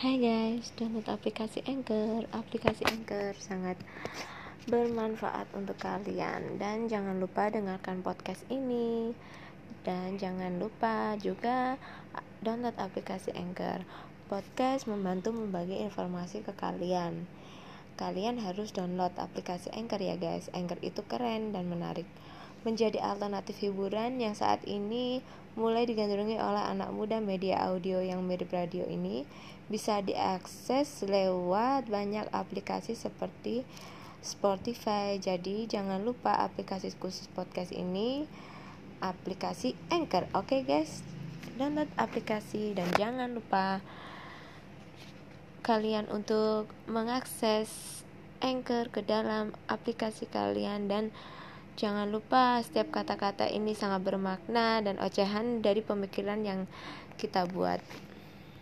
Hai guys, download aplikasi Anchor. Aplikasi Anchor sangat bermanfaat untuk kalian dan jangan lupa dengarkan podcast ini. Dan jangan lupa juga download aplikasi Anchor. Podcast membantu membagi informasi ke kalian. Kalian harus download aplikasi Anchor ya guys. Anchor itu keren dan menarik menjadi alternatif hiburan yang saat ini mulai digandrungi oleh anak muda media audio yang mirip radio ini bisa diakses lewat banyak aplikasi seperti Spotify. Jadi jangan lupa aplikasi khusus podcast ini aplikasi Anchor. Oke okay, guys, download aplikasi dan jangan lupa kalian untuk mengakses Anchor ke dalam aplikasi kalian dan Jangan lupa setiap kata-kata ini sangat bermakna dan ocehan dari pemikiran yang kita buat.